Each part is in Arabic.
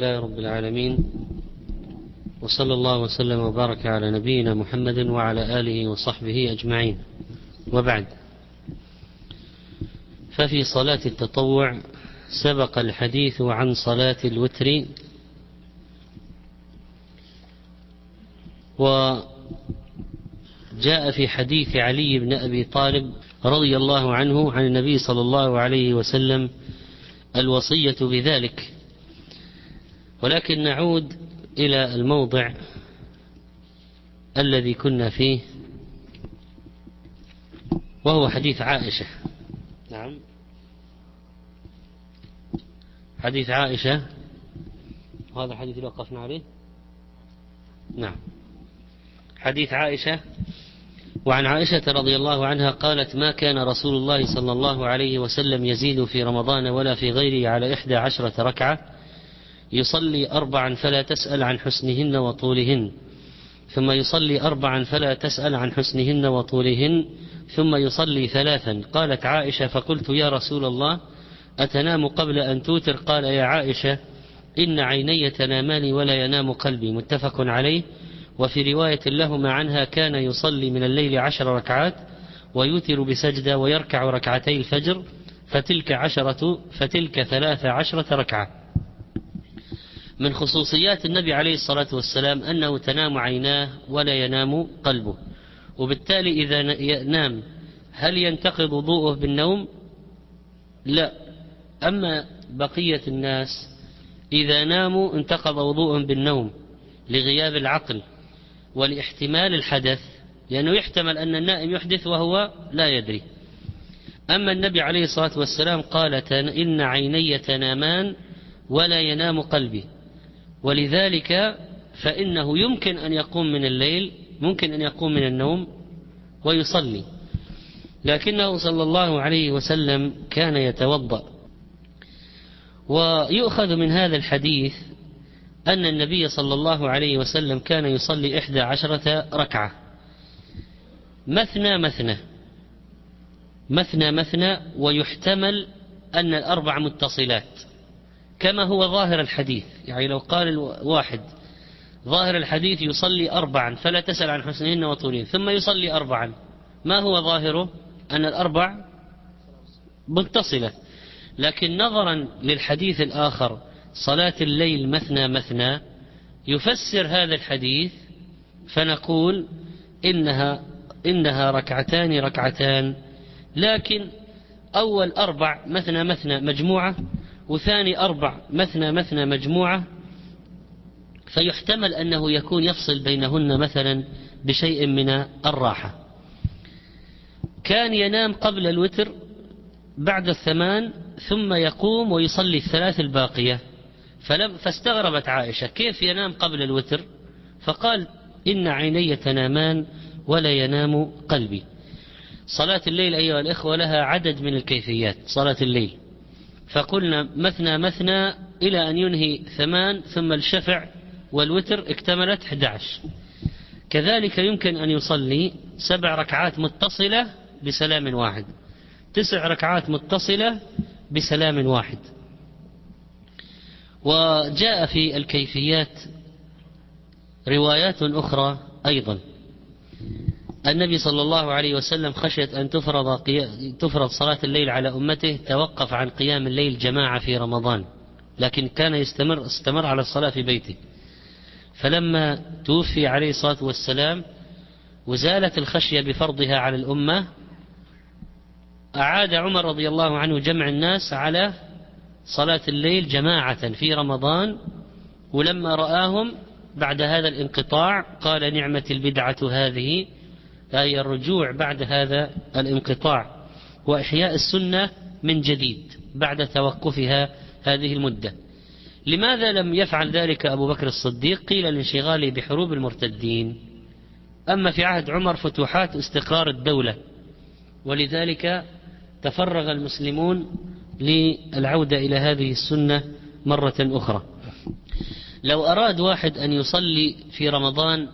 الله رب العالمين وصلى الله وسلم وبارك على نبينا محمد وعلى آله وصحبه أجمعين. وبعد ففي صلاة التطوع سبق الحديث عن صلاة الوتر وجاء في حديث علي بن أبي طالب رضي الله عنه عن النبي صلى الله عليه وسلم الوصية بذلك. ولكن نعود إلى الموضع الذي كنا فيه وهو حديث عائشة. نعم. حديث عائشة. هذا الحديث اللي وقفنا عليه؟ نعم. حديث عائشة. وعن عائشة رضي الله عنها قالت ما كان رسول الله صلى الله عليه وسلم يزيد في رمضان ولا في غيره على إحدى عشرة ركعة يصلي أربعا فلا تسأل عن حسنهن وطولهن ثم يصلي أربعا فلا تسأل عن حسنهن وطولهن ثم يصلي ثلاثا. قالت عائشة فقلت يا رسول الله أتنام قبل أن توتر؟ قال يا عائشة إن عيني تنامان ولا ينام قلبي. متفق عليه. وفي رواية لهما عنها كان يصلي من الليل عشر ركعات ويوتر بسجدة ويركع ركعتي الفجر فتلك عشرة فتلك ثلاث عشرة ركعة. من خصوصيات النبي عليه الصلاة والسلام أنه تنام عيناه ولا ينام قلبه. وبالتالي إذا نام هل ينتقض وضوءه بالنوم؟ لا. أما بقية الناس إذا ناموا انتقض وضوءهم بالنوم لغياب العقل ولاحتمال الحدث لأنه يحتمل أن النائم يحدث وهو لا يدري. أما النبي عليه الصلاة والسلام قال إن عيني تنامان ولا ينام قلبي. ولذلك فإنه يمكن أن يقوم من الليل ممكن أن يقوم من النوم ويصلي. لكنه صلى الله عليه وسلم كان يتوضأ. ويؤخذ من هذا الحديث أن النبي صلى الله عليه وسلم كان يصلي إحدى عشرة ركعة. مثنى مثنى مثنى مثنى ويحتمل أن الأربع متصلات. كما هو ظاهر الحديث. يعني لو قال الواحد ظاهر الحديث يصلي أربعا فلا تسأل عن حسنهن وطولهن ثم يصلي أربعا. ما هو ظاهره؟ أن الأربع متصلة. لكن نظرا للحديث الآخر صلاة الليل مثنى مثنى يفسر هذا الحديث فنقول إنها إنها ركعتان ركعتان. لكن أول أربع مثنى مثنى مجموعة وثاني أربع مثنى مثنى مجموعة فيحتمل أنه يكون يفصل بينهن مثلا بشيء من الراحة. كان ينام قبل الوتر بعد الثمان ثم يقوم ويصلي الثلاث الباقية. فلم فاستغربت عائشة كيف ينام قبل الوتر؟ فقال إن عيني تنامان ولا ينام قلبي. صلاة الليل أيها الإخوة لها عدد من الكيفيات صلاة الليل. فقلنا مثنى مثنى إلى أن ينهي ثمان ثم الشفع والوتر اكتملت 11 كذلك يمكن أن يصلي سبع ركعات متصلة بسلام واحد تسع ركعات متصلة بسلام واحد. وجاء في الكيفيات روايات أخرى أيضا. النبي صلى الله عليه وسلم خشية أن تفرض, تفرض صلاة الليل على أمته توقف عن قيام الليل جماعة في رمضان. لكن كان يستمر استمر على الصلاة في بيته. فلما توفي عليه الصلاة والسلام وزالت الخشية بفرضها على الأمة أعاد عمر رضي الله عنه جمع الناس على صلاة الليل جماعة في رمضان. ولما رآهم بعد هذا الانقطاع قال نعمة البدعة هذه أي الرجوع بعد هذا الانقطاع وإحياء السنة من جديد بعد توقفها هذه المدة. لماذا لم يفعل ذلك أبو بكر الصديق؟ قيل لانشغاله بحروب المرتدين. أما في عهد عمر فتوحات استقرار الدولة ولذلك تفرغ المسلمون للعودة إلى هذه السنة مرة أخرى. لو أراد واحد أن يصلي في رمضان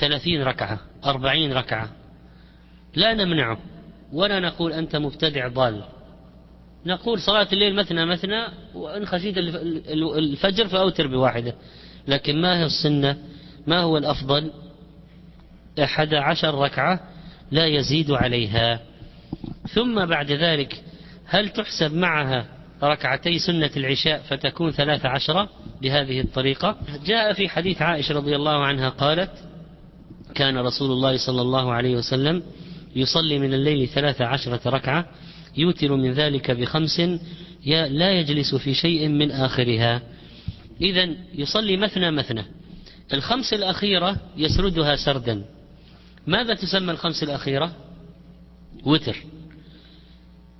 ثلاثين ركعة أربعين ركعة. لا نمنعه ولا نقول أنت مبتدع ضال. نقول صلاة الليل مثنى مثنى وإن خشيت الفجر فأوتر بواحدة. لكن ما هي السنة؟ ما هو الأفضل؟ أحد عشر ركعة لا يزيد عليها. ثم بعد ذلك هل تحسب معها ركعتي سنة العشاء فتكون ثلاث عشرة؟ بهذه الطريقة. جاء في حديث عائشة رضي الله عنها قالت كان رسول الله صلى الله عليه وسلم يصلي من الليل ثلاث عشرة ركعة يوتر من ذلك بخمس لا يجلس في شيء من آخرها. إذا يصلي مثنى مثنى. الخمس الأخيرة يسردها سردا. ماذا تسمى الخمس الأخيرة؟ وتر.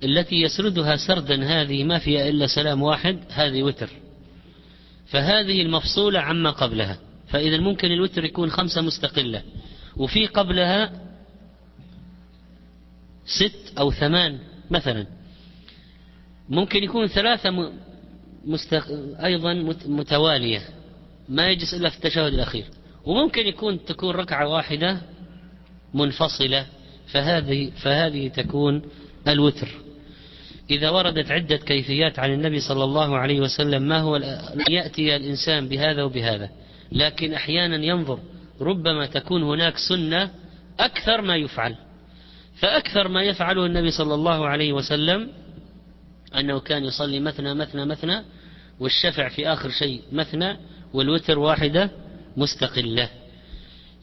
التي يسردها سردا هذه ما فيها إلا سلام واحد هذه وتر. فهذه المفصولة عما قبلها. فإذا ممكن الوتر يكون خمسة مستقلة. وفي قبلها ست أو ثمان مثلا. ممكن يكون ثلاثة مستق... أيضا متوالية. ما يجلس إلا في التشهد الأخير. وممكن يكون تكون ركعة واحدة منفصلة. فهذه فهذه تكون الوتر. إذا وردت عدة كيفيات عن النبي صلى الله عليه وسلم ما هو يأتي الإنسان بهذا وبهذا. لكن أحيانا ينظر ربما تكون هناك سنة أكثر ما يفعل. فأكثر ما يفعله النبي صلى الله عليه وسلم أنه كان يصلي مثنى مثنى مثنى والشفع في آخر شيء مثنى والوتر واحدة مستقلة.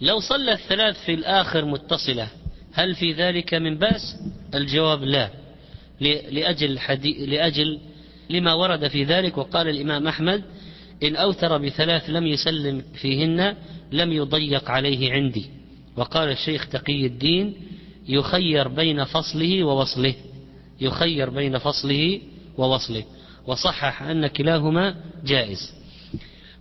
لو صلى الثلاث في الآخر متصلة هل في ذلك من بأس؟ الجواب لا. لأجل, حدي... لأجل لما ورد في ذلك وقال الإمام أحمد إن أوتر بثلاث لم يسلم فيهن لم يضيق عليه عندي. وقال الشيخ تقي الدين يخير بين فصله ووصله. يخير بين فصله ووصله. وصحح أن كلاهما جائز.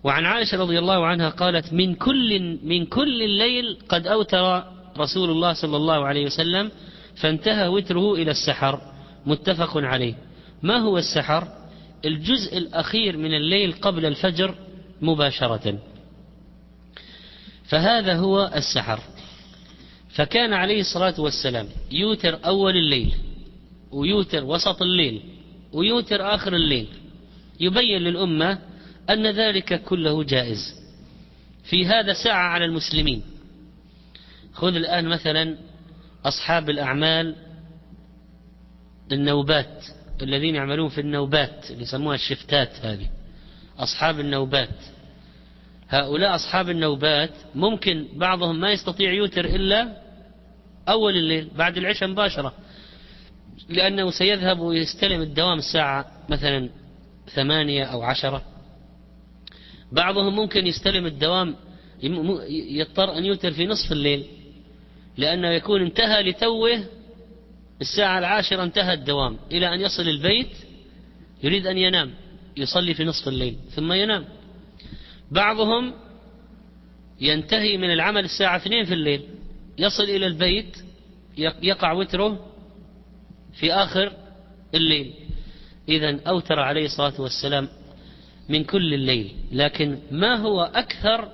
وعن عائشة رضي الله عنها قالت من كل من كل الليل قد أوتر رسول الله صلى الله عليه وسلم فانتهى وتره إلى السحر. متفق عليه. ما هو السحر؟ الجزء الأخير من الليل قبل الفجر مباشرة. فهذا هو السحر. فكان عليه الصلاة والسلام يوتر أول الليل ويوتر وسط الليل ويوتر آخر الليل. يبين للأمة أن ذلك كله جائز. في هذا ساعة على المسلمين. خذ الآن مثلا أصحاب الأعمال النوبات الذين يعملون في النوبات اللي يسموها الشفتات هذه. أصحاب النوبات. هؤلاء أصحاب النوبات ممكن بعضهم ما يستطيع يوتر إلا أول الليل بعد العشاء مباشرة لأنه سيذهب ويستلم الدوام الساعة مثلا ثمانية أو عشرة. بعضهم ممكن يستلم الدوام يضطر أن يوتر في نصف الليل لأنه يكون انتهى لتوه الساعة العاشرة انتهى الدوام إلى أن يصل البيت يريد أن ينام يصلي في نصف الليل ثم ينام. بعضهم ينتهي من العمل الساعة اثنين في الليل يصل إلى البيت يقع وتره في آخر الليل. إذا أوتر عليه الصلاة والسلام من كل الليل لكن ما هو أكثر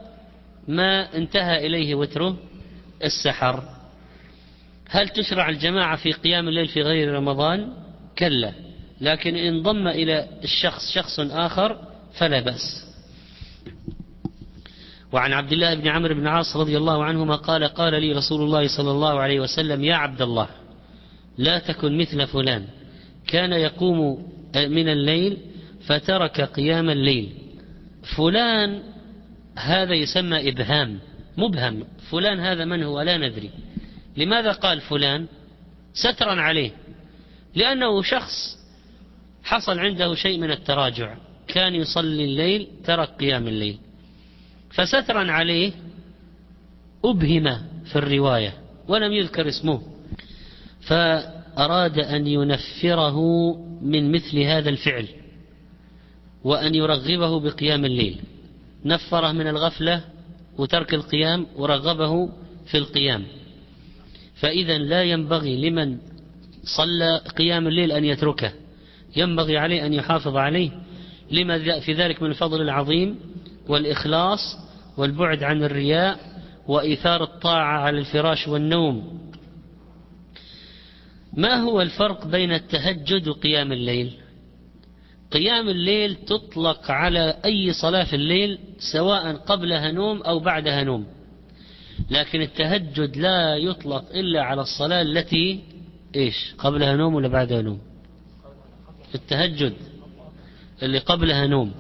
ما انتهى إليه وتره؟ السحر. هل تشرع الجماعة في قيام الليل في غير رمضان؟ كلا لكن إن انضم إلى الشخص شخص آخر فلا بأس. وعن عبد الله بن عمرو بن عاص رضي الله عنهما قال قال لي رسول الله صلى الله عليه وسلم يا عبد الله لا تكن مثل فلان. كان يقوم من الليل فترك قيام الليل. فلان هذا يسمى إبهام مبهم. فلان هذا من هو؟ لا ندري. لماذا قال فلان؟ سترا عليه. لأنه شخص حصل عنده شيء من التراجع. كان يصلي الليل ترك قيام الليل. فسترا عليه أبهم في الرواية ولم يذكر اسمه فأراد أن ينفره من مثل هذا الفعل وأن يرغبه بقيام الليل. نفره من الغفلة وترك القيام ورغبه في القيام. فإذا لا ينبغي لمن صلى قيام الليل أن يتركه. ينبغي عليه أن يحافظ عليه. لما في ذلك من الفضل العظيم والإخلاص والبعد عن الرياء وإيثار الطاعة على الفراش والنوم. ما هو الفرق بين التهجد وقيام الليل؟ قيام الليل تطلق على أي صلاة في الليل سواء قبلها نوم أو بعدها نوم. لكن التهجد لا يطلق إلا على الصلاة التي إيش؟ قبلها نوم ولا بعدها نوم؟ التهجد اللي قبلها نوم.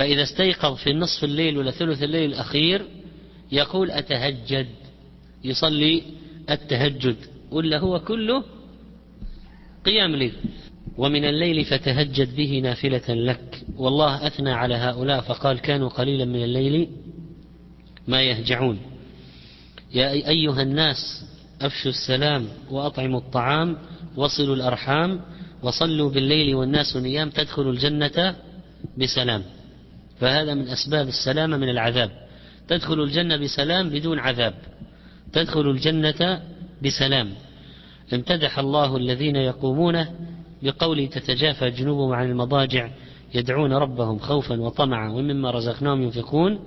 فإذا استيقظ في نصف الليل ولا ثلث الليل الأخير يقول أتهجد. يصلي التهجد. ولا هو كله قيام ليل. ومن الليل فتهجد به نافلة لك. والله أثنى على هؤلاء فقال كانوا قليلا من الليل ما يهجعون. يا أيها الناس أفشوا السلام وأطعموا الطعام وصلوا الأرحام وصلوا بالليل والناس نيام تدخلوا الجنة بسلام. فهذا من أسباب السلامة من العذاب. تدخل الجنة بسلام بدون عذاب. تدخل الجنة بسلام. امتدح الله الذين يقومون بقوله تتجافى جنوبهم عن المضاجع يدعون ربهم خوفا وطمعا ومما رزقناهم ينفقون.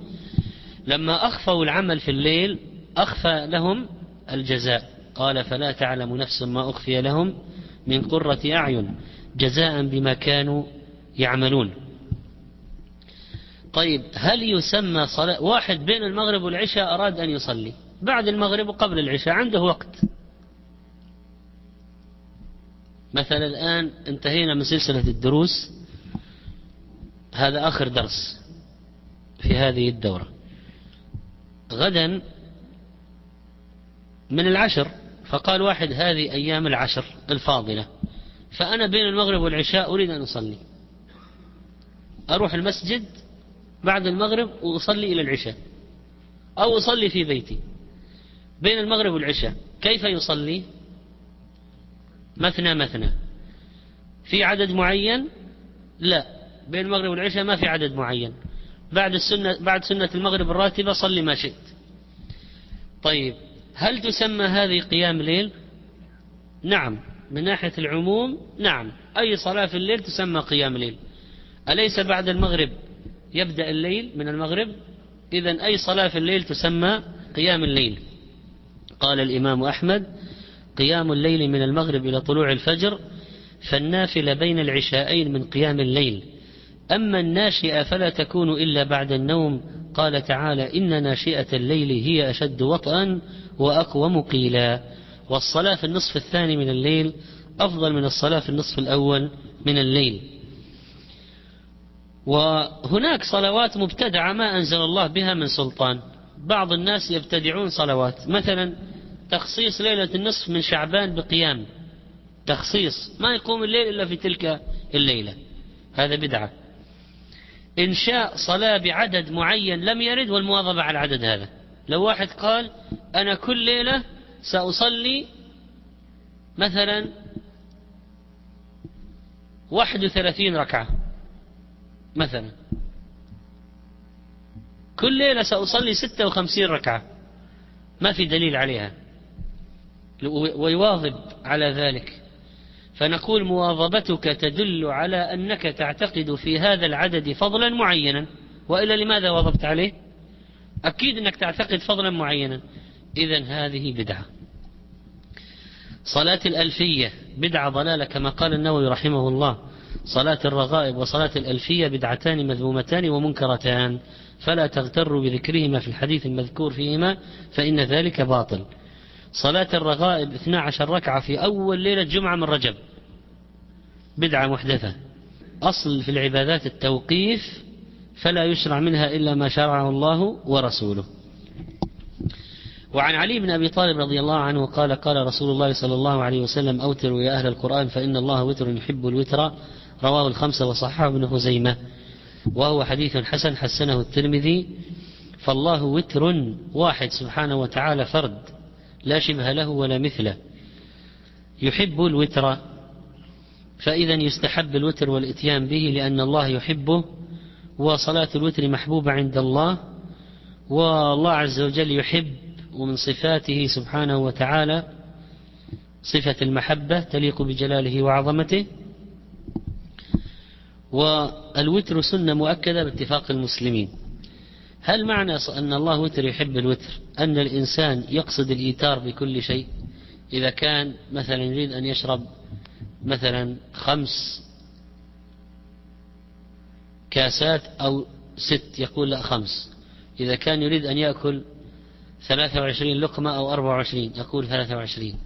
لما أخفوا العمل في الليل أخفى لهم الجزاء. قال فلا تعلم نفس ما أخفي لهم من قرة أعين جزاء بما كانوا يعملون. طيب هل يسمى صلاة؟ واحد بين المغرب والعشاء أراد أن يصلي بعد المغرب وقبل العشاء عنده وقت. مثلا الآن انتهينا من سلسلة الدروس هذا آخر درس في هذه الدورة. غدا من العشر فقال واحد هذه أيام العشر الفاضلة فأنا بين المغرب والعشاء أريد أن أصلي. أروح المسجد بعد المغرب وأصلي إلى العشاء أو أصلي في بيتي. بين المغرب والعشاء كيف يصلي؟ مثنى مثنى. في عدد معين؟ لا. بين المغرب والعشاء ما في عدد معين. بعد السنة بعد سنة المغرب الراتبة صلي ما شئت. طيب هل تسمى هذه قيام ليل؟ نعم. من ناحية العموم نعم. أي صلاة في الليل تسمى قيام ليل. أليس بعد المغرب يبدأ الليل من المغرب. إذا أي صلاة في الليل تسمى قيام الليل. قال الإمام أحمد قيام الليل من المغرب إلى طلوع الفجر فالنافلة بين العشاءين من قيام الليل. أما الناشئة فلا تكون إلا بعد النوم. قال تعالى إن ناشئة الليل هي أشد وطئا وأقوم قيلا. والصلاة في النصف الثاني من الليل أفضل من الصلاة في النصف الأول من الليل. وهناك صلوات مبتدعة ما أنزل الله بها من سلطان. بعض الناس يبتدعون صلوات. مثلا تخصيص ليلة النصف من شعبان بقيام. تخصيص. ما يقوم الليل إلا في تلك الليلة. هذا بدعة. إنشاء صلاة بعدد معين لم يرد والمواظبة على العدد هذا. لو واحد قال أنا كل ليلة سأصلي مثلا واحد وثلاثين ركعة. مثلا. كل ليلة سأصلي ستة وخمسين ركعة. ما في دليل عليها. ويواظب على ذلك. فنقول مواظبتك تدل على أنك تعتقد في هذا العدد فضلا معينا. وإلا لماذا واظبت عليه؟ أكيد أنك تعتقد فضلا معينا. إذا هذه بدعة. صلاة الألفية بدعة ضلالة كما قال النووي رحمه الله. صلاة الرغائب وصلاة الألفية بدعتان مذمومتان ومنكرتان فلا تغتروا بذكرهما في الحديث المذكور فيهما فإن ذلك باطل. صلاة الرغائب 12 ركعة في أول ليلة جمعة من رجب. بدعة محدثة. أصل في العبادات التوقيف فلا يشرع منها إلا ما شرعه الله ورسوله. وعن علي بن أبي طالب رضي الله عنه قال قال رسول الله صلى الله عليه وسلم أوتروا يا أهل القرآن فإن الله وتر يحب الوتر رواه الخمسة وصححه ابن خزيمة. وهو حديث حسن حسنه الترمذي. فالله وتر واحد سبحانه وتعالى فرد لا شبه له ولا مثله. يحب الوتر فإذا يستحب الوتر والإتيان به لأن الله يحبه وصلاة الوتر محبوبة عند الله والله عز وجل يحب ومن صفاته سبحانه وتعالى صفة المحبة تليق بجلاله وعظمته. والوتر سنة مؤكدة باتفاق المسلمين. هل معنى أن الله وتر يحب الوتر؟ أن الإنسان يقصد الإيتار بكل شيء؟ إذا كان مثلا يريد أن يشرب مثلا خمس كاسات أو ست يقول لا خمس. إذا كان يريد أن يأكل ثلاثة وعشرين لقمة أو أربعة وعشرين يقول ثلاثة وعشرين.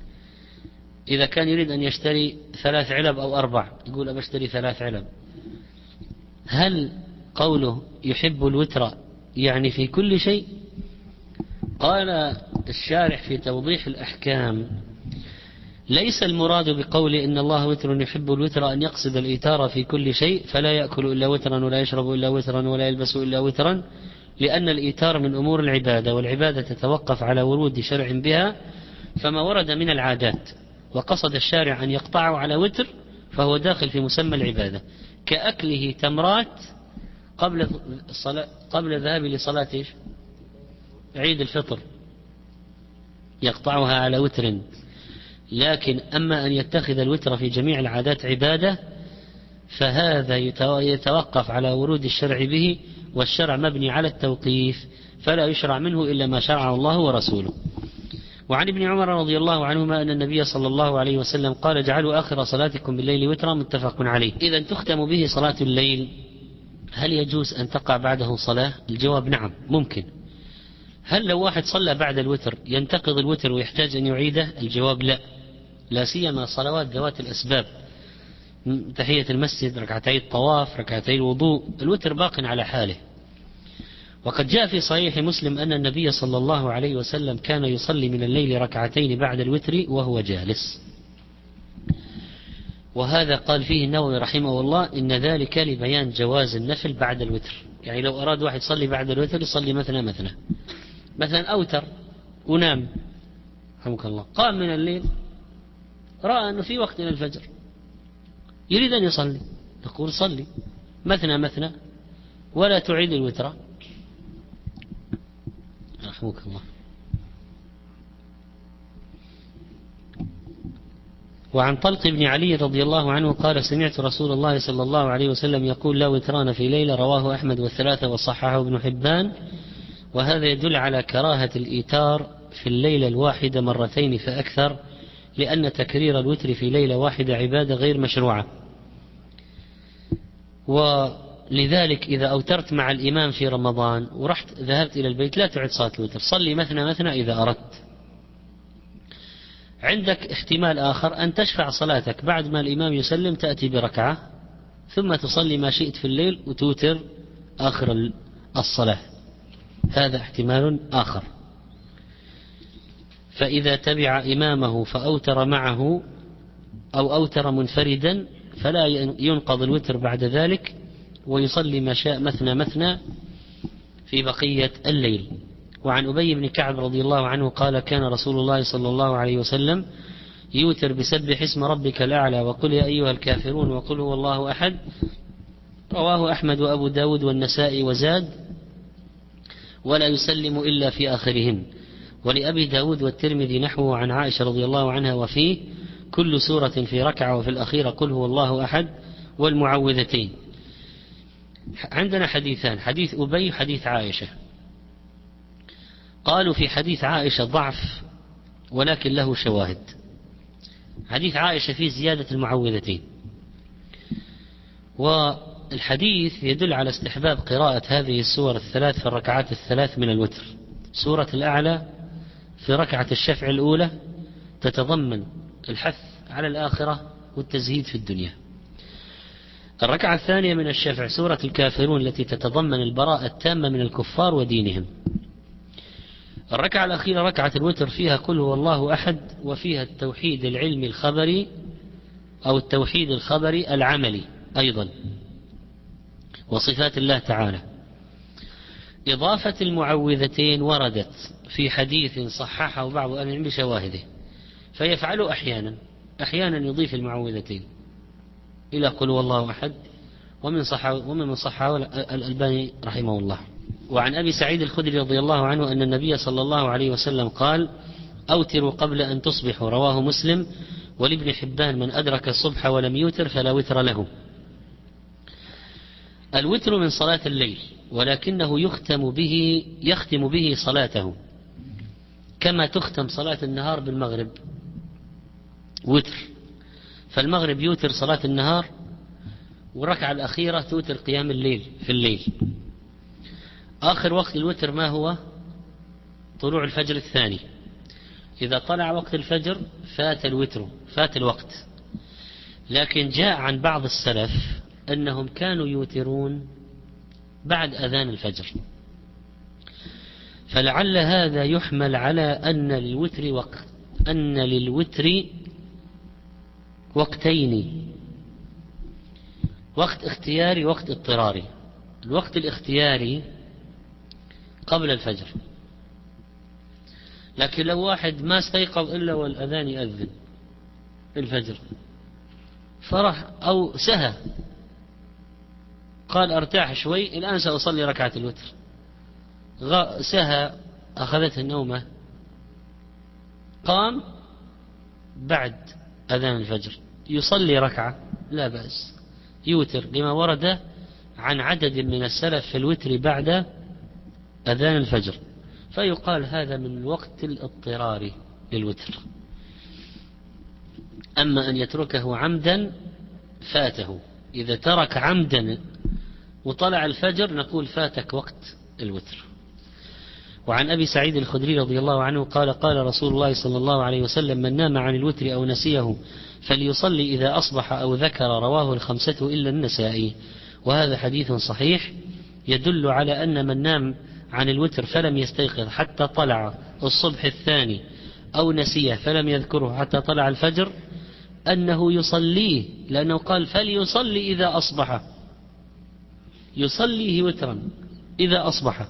إذا كان يريد أن يشتري ثلاث علب أو أربع يقول أبشتري ثلاث علب. هل قوله يحب الوتر يعني في كل شيء؟ قال الشارح في توضيح الأحكام ليس المراد بقول إن الله وتر يحب الوتر أن يقصد الإيتار في كل شيء فلا يأكل إلا وترا ولا يشرب إلا وترا ولا يلبس إلا وترا لأن الإيتار من أمور العبادة والعبادة تتوقف على ورود شرع بها فما ورد من العادات وقصد الشارع أن يقطعه على وتر فهو داخل في مسمى العبادة. كأكله تمرات قبل الصلاة قبل الذهاب لصلاة عيد الفطر. يقطعها على وتر. لكن أما أن يتخذ الوتر في جميع العادات عبادة فهذا يتوقف على ورود الشرع به والشرع مبني على التوقيف فلا يشرع منه إلا ما شرعه الله ورسوله. وعن ابن عمر رضي الله عنهما أن النبي صلى الله عليه وسلم قال اجعلوا آخر صلاتكم بالليل وترا متفق عليه. إذا تختم به صلاة الليل هل يجوز أن تقع بعده صلاة؟ الجواب نعم ممكن. هل لو واحد صلى بعد الوتر ينتقض الوتر ويحتاج أن يعيده؟ الجواب لا. لا سيما صلوات ذوات الأسباب. تحية المسجد ركعتي الطواف ركعتي الوضوء الوتر باق على حاله. وقد جاء في صحيح مسلم أن النبي صلى الله عليه وسلم كان يصلي من الليل ركعتين بعد الوتر وهو جالس. وهذا قال فيه النووي رحمه الله إن ذلك لبيان جواز النفل بعد الوتر. يعني لو أراد واحد يصلي بعد الوتر يصلي مثلا مثلا مثلا أوتر ونام. رحمك الله. قام من الليل. رأى أنه في وقت إلى الفجر. يريد أن يصلي. نقول صلي. مثنى مثنى. ولا تعيد الوتر. رحمك الله. وعن طلق بن علي رضي الله عنه قال سمعت رسول الله صلى الله عليه وسلم يقول لا وتران في ليلة رواه أحمد والثلاثة وصححه ابن حبان. وهذا يدل على كراهة الإيتار في الليلة الواحدة مرتين فأكثر لأن تكرير الوتر في ليلة واحدة عبادة غير مشروعة. ولذلك إذا أوترت مع الإمام في رمضان ورحت ذهبت إلى البيت لا تعد صلاة الوتر. صلي مثنى مثنى إذا أردت. عندك احتمال آخر أن تشفع صلاتك. بعد ما الإمام يسلم تأتي بركعة ثم تصلي ما شئت في الليل وتوتر آخر الصلاة. هذا احتمال آخر. فإذا تبع إمامه فأوتر معه أو أوتر منفردا فلا ينقض الوتر بعد ذلك. ويصلي ما شاء مثنى مثنى في بقية الليل. وعن أبي بن كعب رضي الله عنه قال كان رسول الله صلى الله عليه وسلم يوتر بسبح اسم ربك الأعلى وقل يا أيها الكافرون وقل هو الله أحد. رواه أحمد وأبو داود والنسائي وزاد ولا يسلم إلا في آخرهن ولأبي داود والترمذي نحوه عن عائشة رضي الله عنها وفيه كل سورة في ركعة وفي الأخيرة قل هو الله أحد والمعوذتين. عندنا حديثان حديث أبي حديث عائشة. قالوا في حديث عائشة ضعف ولكن له شواهد. حديث عائشة فيه زيادة المعوذتين. والحديث يدل على استحباب قراءة هذه السور الثلاث في الركعات الثلاث من الوتر. سورة الأعلى في ركعة الشفع الأولى تتضمن الحث على الآخرة والتزهيد في الدنيا. الركعة الثانية من الشفع سورة الكافرون التي تتضمن البراءة التامة من الكفار ودينهم. الركعة الأخيرة ركعة الوتر فيها قل هو الله أحد وفيها التوحيد العلمي الخبري أو التوحيد الخبري العملي أيضا وصفات الله تعالى. إضافة المعوذتين وردت في حديث صححه بعض أهل العلم بشواهده فيفعل أحيانا أحيانا يضيف المعوذتين. إلى قل والله أحد. ومن صحه ومن صحه الألباني رحمه الله. وعن أبي سعيد الخدري رضي الله عنه أن النبي صلى الله عليه وسلم قال أوتروا قبل أن تصبحوا. رواه مسلم. ولابن حبان من أدرك الصبح ولم يوتر فلا وتر له. الوتر من صلاة الليل ولكنه يختم به يختم به صلاته. كما تختم صلاة النهار بالمغرب. وتر. فالمغرب يوتر صلاة النهار والركعة الأخيرة توتر قيام الليل في الليل. آخر وقت الوتر ما هو؟ طلوع الفجر الثاني. إذا طلع وقت الفجر فات الوتر فات الوقت. لكن جاء عن بعض السلف أنهم كانوا يوترون بعد أذان الفجر. فلعل هذا يحمل على أن للوتر وقت أن للوتر وقتين. وقت اختياري وقت اضطراري. الوقت الاختياري قبل الفجر. لكن لو واحد ما استيقظ إلا والأذان يأذن الفجر فرح أو سهى. قال أرتاح شوي الآن سأصلي ركعة الوتر. سهى أخذته النومة. قام بعد أذان الفجر. يصلي ركعة لا بأس. يوتر لما ورد عن عدد من السلف في الوتر بعد أذان الفجر. فيقال هذا من وقت الاضطرار للوتر. أما أن يتركه عمدا فاته. إذا ترك عمدا وطلع الفجر نقول فاتك وقت الوتر. وعن أبي سعيد الخدري رضي الله عنه قال قال رسول الله صلى الله عليه وسلم من نام عن الوتر أو نسيه فليصلي إذا أصبح أو ذكر رواه الخمسة إلا النسائي. وهذا حديث صحيح يدل على أن من نام عن الوتر فلم يستيقظ حتى طلع الصبح الثاني أو نسيه فلم يذكره حتى طلع الفجر أنه يصليه لأنه قال فليصلي إذا أصبح. يصليه وترا إذا أصبح.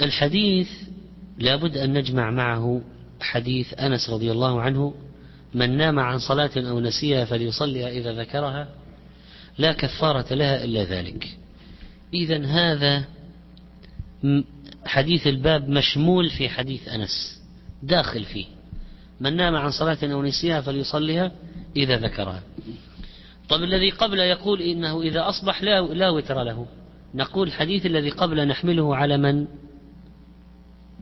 والحديث لابد أن نجمع معه حديث أنس رضي الله عنه من نام عن صلاة أو نسيها فليصليها إذا ذكرها لا كفارة لها إلا ذلك. إذا هذا حديث الباب مشمول في حديث أنس داخل فيه. من نام عن صلاة أو نسيها فليصليها إذا ذكرها. طب الذي قبل يقول إنه إذا أصبح لا, لا وتر له. نقول الحديث الذي قبل نحمله على من؟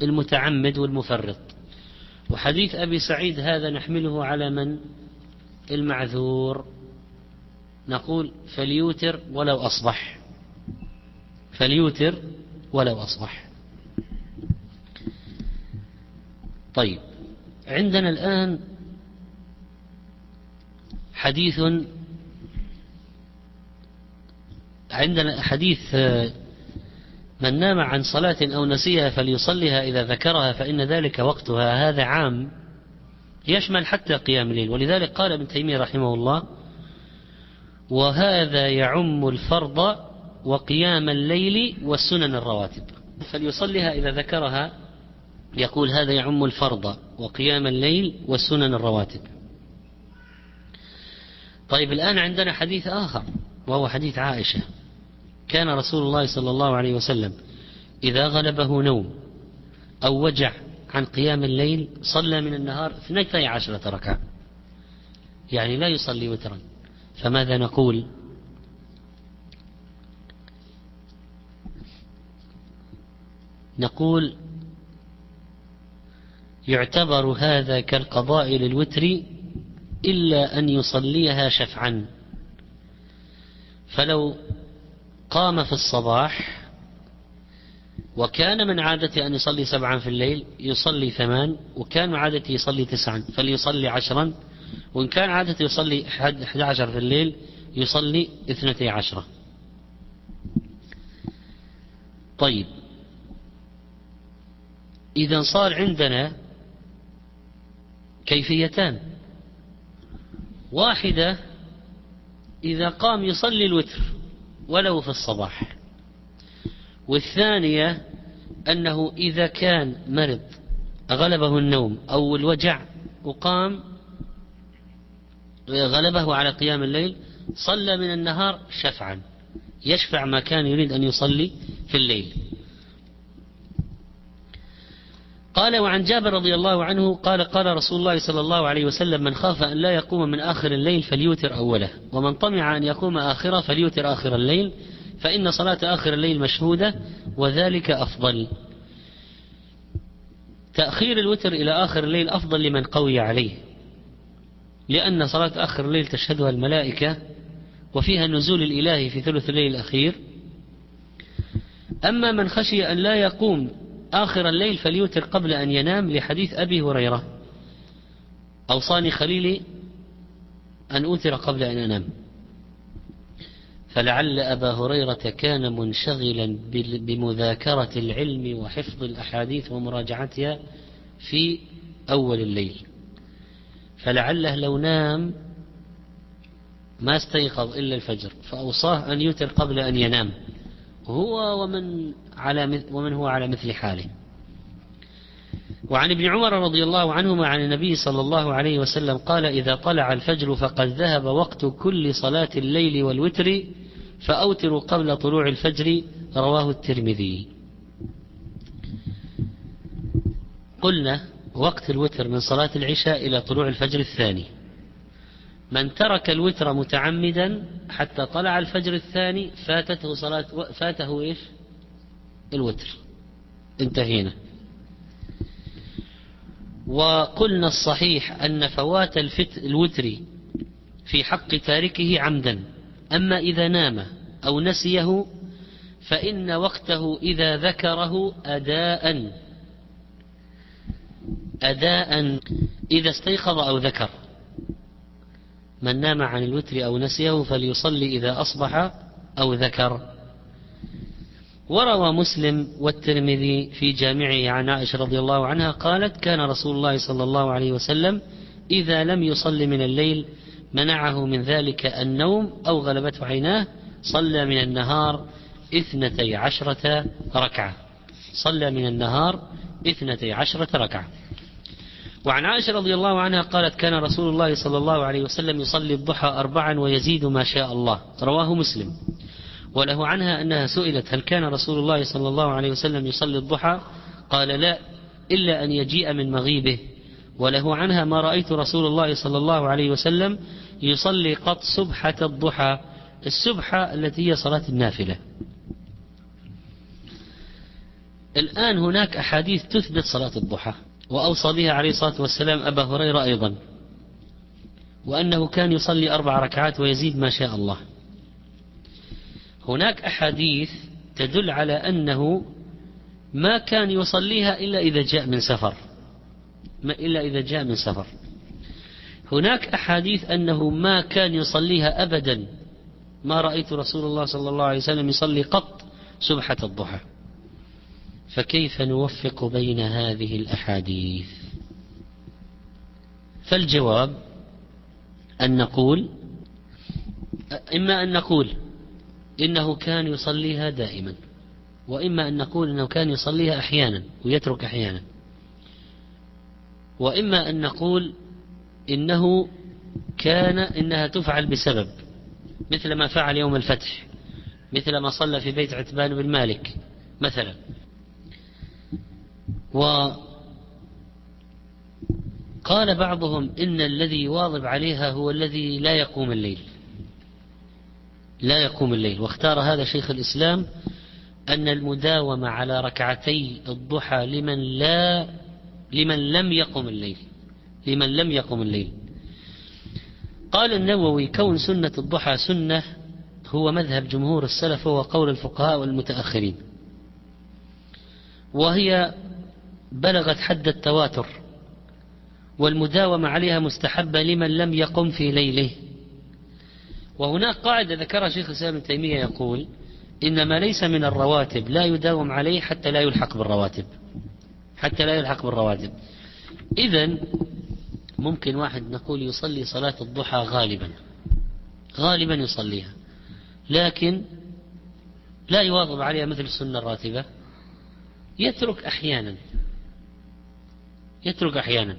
المتعمد والمفرط. وحديث أبي سعيد هذا نحمله على من؟ المعذور. نقول فليوتر ولو أصبح. فليوتر ولو أصبح. طيب عندنا الآن حديث عندنا حديث من نام عن صلاة أو نسيها فليصليها إذا ذكرها فإن ذلك وقتها. هذا عام يشمل حتى قيام الليل. ولذلك قال ابن تيمية رحمه الله وهذا يعم الفرض وقيام الليل والسنن الرواتب. فليصليها إذا ذكرها يقول هذا يعم الفرض وقيام الليل والسنن الرواتب. طيب الآن عندنا حديث آخر وهو حديث عائشة. كان رسول الله صلى الله عليه وسلم إذا غلبه نوم أو وجع عن قيام الليل صلى من النهار اثنتي عشرة ركعة. يعني لا يصلي وترا. فماذا نقول؟ نقول يعتبر هذا كالقضاء للوتر إلا أن يصليها شفعا. فلو قام في الصباح وكان من عادته أن يصلي سبعا في الليل يصلي ثمان وكان عادته يصلي تسعا فليصلي عشرا وإن كان عادته يصلي أحد عشر في الليل يصلي اثنتي عشرة. طيب. إذا صار عندنا كيفيتان. واحدة إذا قام يصلي الوتر. ولو في الصباح. والثانية أنه إذا كان مرض غلبه النوم أو الوجع أو قام غلبه على قيام الليل صلى من النهار شفعا يشفع ما كان يريد أن يصلي في الليل. قال وعن جابر رضي الله عنه قال قال رسول الله صلى الله عليه وسلم من خاف أن لا يقوم من آخر الليل فليوتر أوله ومن طمع أن يقوم آخره فليوتر آخر الليل فإن صلاة آخر الليل مشهودة وذلك أفضل. تأخير الوتر إلى آخر الليل أفضل لمن قوي عليه لأن صلاة آخر الليل تشهدها الملائكة وفيها النزول الإلهي في ثلث الليل الأخير. أما من خشي أن لا يقوم آخر الليل فليوتر قبل أن ينام لحديث أبي هريرة. أوصاني خليلي أن أوتر قبل أن أنام. فلعل أبا هريرة كان منشغلا بمذاكرة العلم وحفظ الأحاديث ومراجعتها في أول الليل. فلعله لو نام ما استيقظ إلا الفجر فأوصاه أن يوتر قبل أن ينام. هو ومن على ومن هو على مثل حاله. وعن ابن عمر رضي الله عنهما عن النبي صلى الله عليه وسلم قال إذا طلع الفجر فقد ذهب وقت كل صلاة الليل والوتر فأوتروا قبل طلوع الفجر. رواه الترمذي. قلنا وقت الوتر من صلاة العشاء إلى طلوع الفجر الثاني. من ترك الوتر متعمدا حتى طلع الفجر الثاني فاتته صلاة فاته إيش؟ الوتر. انتهينا. وقلنا الصحيح أن فوات الفت الوتر في حق تاركه عمدا. أما إذا نام أو نسيه فإن وقته إذا ذكره أداء. أداء إذا استيقظ أو ذكر. من نام عن الوتر أو نسيه فليصلي إذا أصبح أو ذكر. وروى مسلم والترمذي في جامعه عن عائشة رضي الله عنها قالت كان رسول الله صلى الله عليه وسلم إذا لم يصل من الليل منعه من ذلك النوم أو غلبته عيناه صلى من النهار اثنتي عشرة ركعة. صلى من النهار اثنتي عشرة ركعة. وعن عائشة رضي الله عنها قالت كان رسول الله صلى الله عليه وسلم يصلي الضحى أربعا ويزيد ما شاء الله. رواه مسلم. وله عنها أنها سئلت هل كان رسول الله صلى الله عليه وسلم يصلي الضحى؟ قال لا إلا أن يجيء من مغيبه. وله عنها ما رأيت رسول الله صلى الله عليه وسلم يصلي قط سبحة الضحى السبحة التي هي صلاة النافلة. الآن هناك أحاديث تثبت صلاة الضحى. وأوصى بها عليه الصلاة والسلام أبا هريرة أيضا. وأنه كان يصلي أربع ركعات ويزيد ما شاء الله. هناك أحاديث تدل على أنه ما كان يصليها إلا إذا جاء من سفر. ما إلا إذا جاء من سفر. هناك أحاديث أنه ما كان يصليها أبدا. ما رأيت رسول الله صلى الله عليه وسلم يصلي قط سبحة الضحى. فكيف نوفق بين هذه الأحاديث؟ فالجواب أن نقول إما أن نقول إنه كان يصليها دائما وإما أن نقول أنه كان يصليها أحيانا ويترك أحيانا وإما أن نقول إنه كان إنها تفعل بسبب مثل ما فعل يوم الفتح مثل ما صلى في بيت عتبان بن مالك مثلا. وقال بعضهم إن الذي يواظب عليها هو الذي لا يقوم الليل. لا يقوم الليل. واختار هذا شيخ الإسلام أن المداومة على ركعتي الضحى لمن لا لمن لم يقم الليل. لمن لم يقم الليل. قال النووي كون سنة الضحى سنة هو مذهب جمهور السلف وهو قول الفقهاء والمتأخرين. وهي بلغت حد التواتر والمداومة عليها مستحبة لمن لم يقم في ليله. وهناك قاعدة ذكرها شيخ الإسلام ابن تيمية يقول إن ما ليس من الرواتب لا يداوم عليه حتى لا يلحق بالرواتب. حتى لا يلحق بالرواتب. إذا ممكن واحد نقول يصلي صلاة الضحى غالبا غالبا يصليها. لكن لا يواظب عليها مثل السنة الراتبة. يترك أحيانا. يترك أحيانا.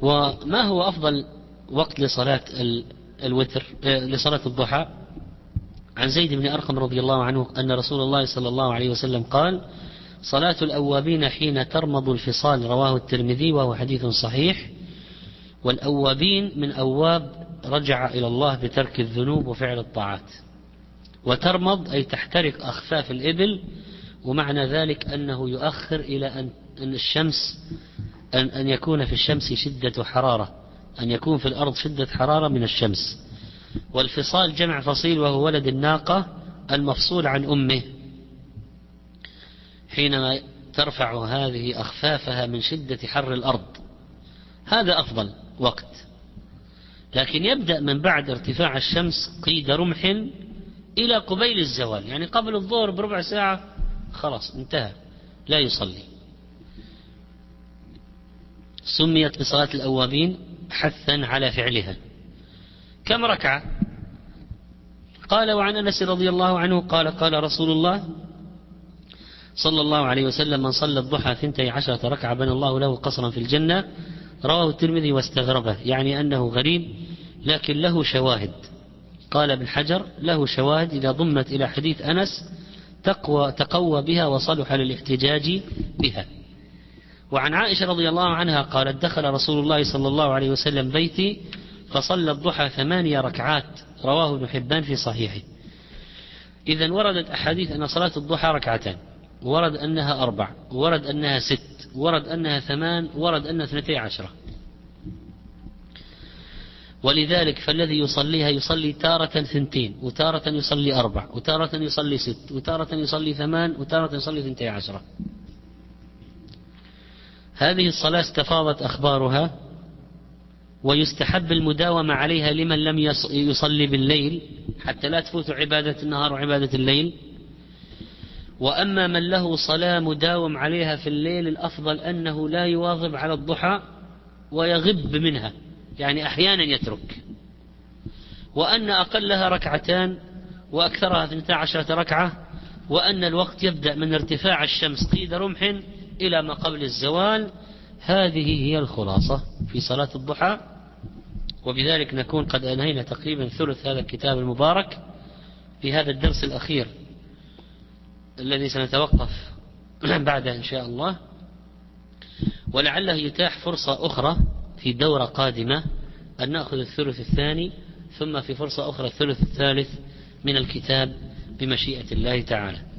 وما هو أفضل وقت لصلاة الوتر آه، لصلاة الضحى؟ عن زيد بن أرقم رضي الله عنه أن رسول الله صلى الله عليه وسلم قال صلاة الأوابين حين ترمض الفصال رواه الترمذي وهو حديث صحيح. والأوابين من أواب رجع إلى الله بترك الذنوب وفعل الطاعات. وترمض أي تحترق أخفاف الإبل ومعنى ذلك أنه يؤخر إلى أن الشمس أن, أن يكون في الشمس شدة حرارة أن يكون في الأرض شدة حرارة من الشمس. والفصال جمع فصيل وهو ولد الناقة المفصول عن أمه. حينما ترفع هذه أخفافها من شدة حر الأرض. هذا أفضل وقت. لكن يبدأ من بعد ارتفاع الشمس قيد رمح إلى قبيل الزوال. يعني قبل الظهر بربع ساعة خلاص انتهى لا يصلي. سميت بصلاة الأوابين حثا على فعلها. كم ركعة؟ قال وعن أنس رضي الله عنه قال قال رسول الله صلى الله عليه وسلم من صلى الضحى ثنتي عشرة ركعة بنى الله له قصرا في الجنة. رواه الترمذي واستغربه يعني أنه غريب لكن له شواهد. قال ابن حجر له شواهد إذا ضمت إلى حديث أنس تقوى, تقوى بها وصلح للاحتجاج بها. وعن عائشة رضي الله عنها قالت دخل رسول الله صلى الله عليه وسلم بيتي فصلى الضحى ثمانية ركعات رواه ابن حبان في صحيحه. إذا وردت أحاديث أن صلاة الضحى ركعتان ورد أنها أربع ورد أنها ست ورد أنها ثمان ورد أنها اثنتي عشرة. ولذلك فالذي يصليها يصلي تارة ثنتين وتارة يصلي أربع وتارة يصلي ست وتارة يصلي ثمان وتارة يصلي ثنتي عشرة. هذه الصلاة استفاضت أخبارها ويستحب المداومة عليها لمن لم يصلي بالليل حتى لا تفوت عبادة النهار وعبادة الليل. وأما من له صلاة مداوم عليها في الليل الأفضل أنه لا يواظب على الضحى ويغب منها يعني أحيانا يترك. وأن أقلها ركعتان وأكثرها 12 ركعة وأن الوقت يبدأ من ارتفاع الشمس قيد رمح إلى ما قبل الزوال هذه هي الخلاصة في صلاة الضحى. وبذلك نكون قد أنهينا تقريبا ثلث هذا الكتاب المبارك في هذا الدرس الأخير الذي سنتوقف بعده إن شاء الله. ولعله يتاح فرصة أخرى في دورة قادمة أن نأخذ الثلث الثاني ثم في فرصة أخرى الثلث الثالث من الكتاب بمشيئة الله تعالى.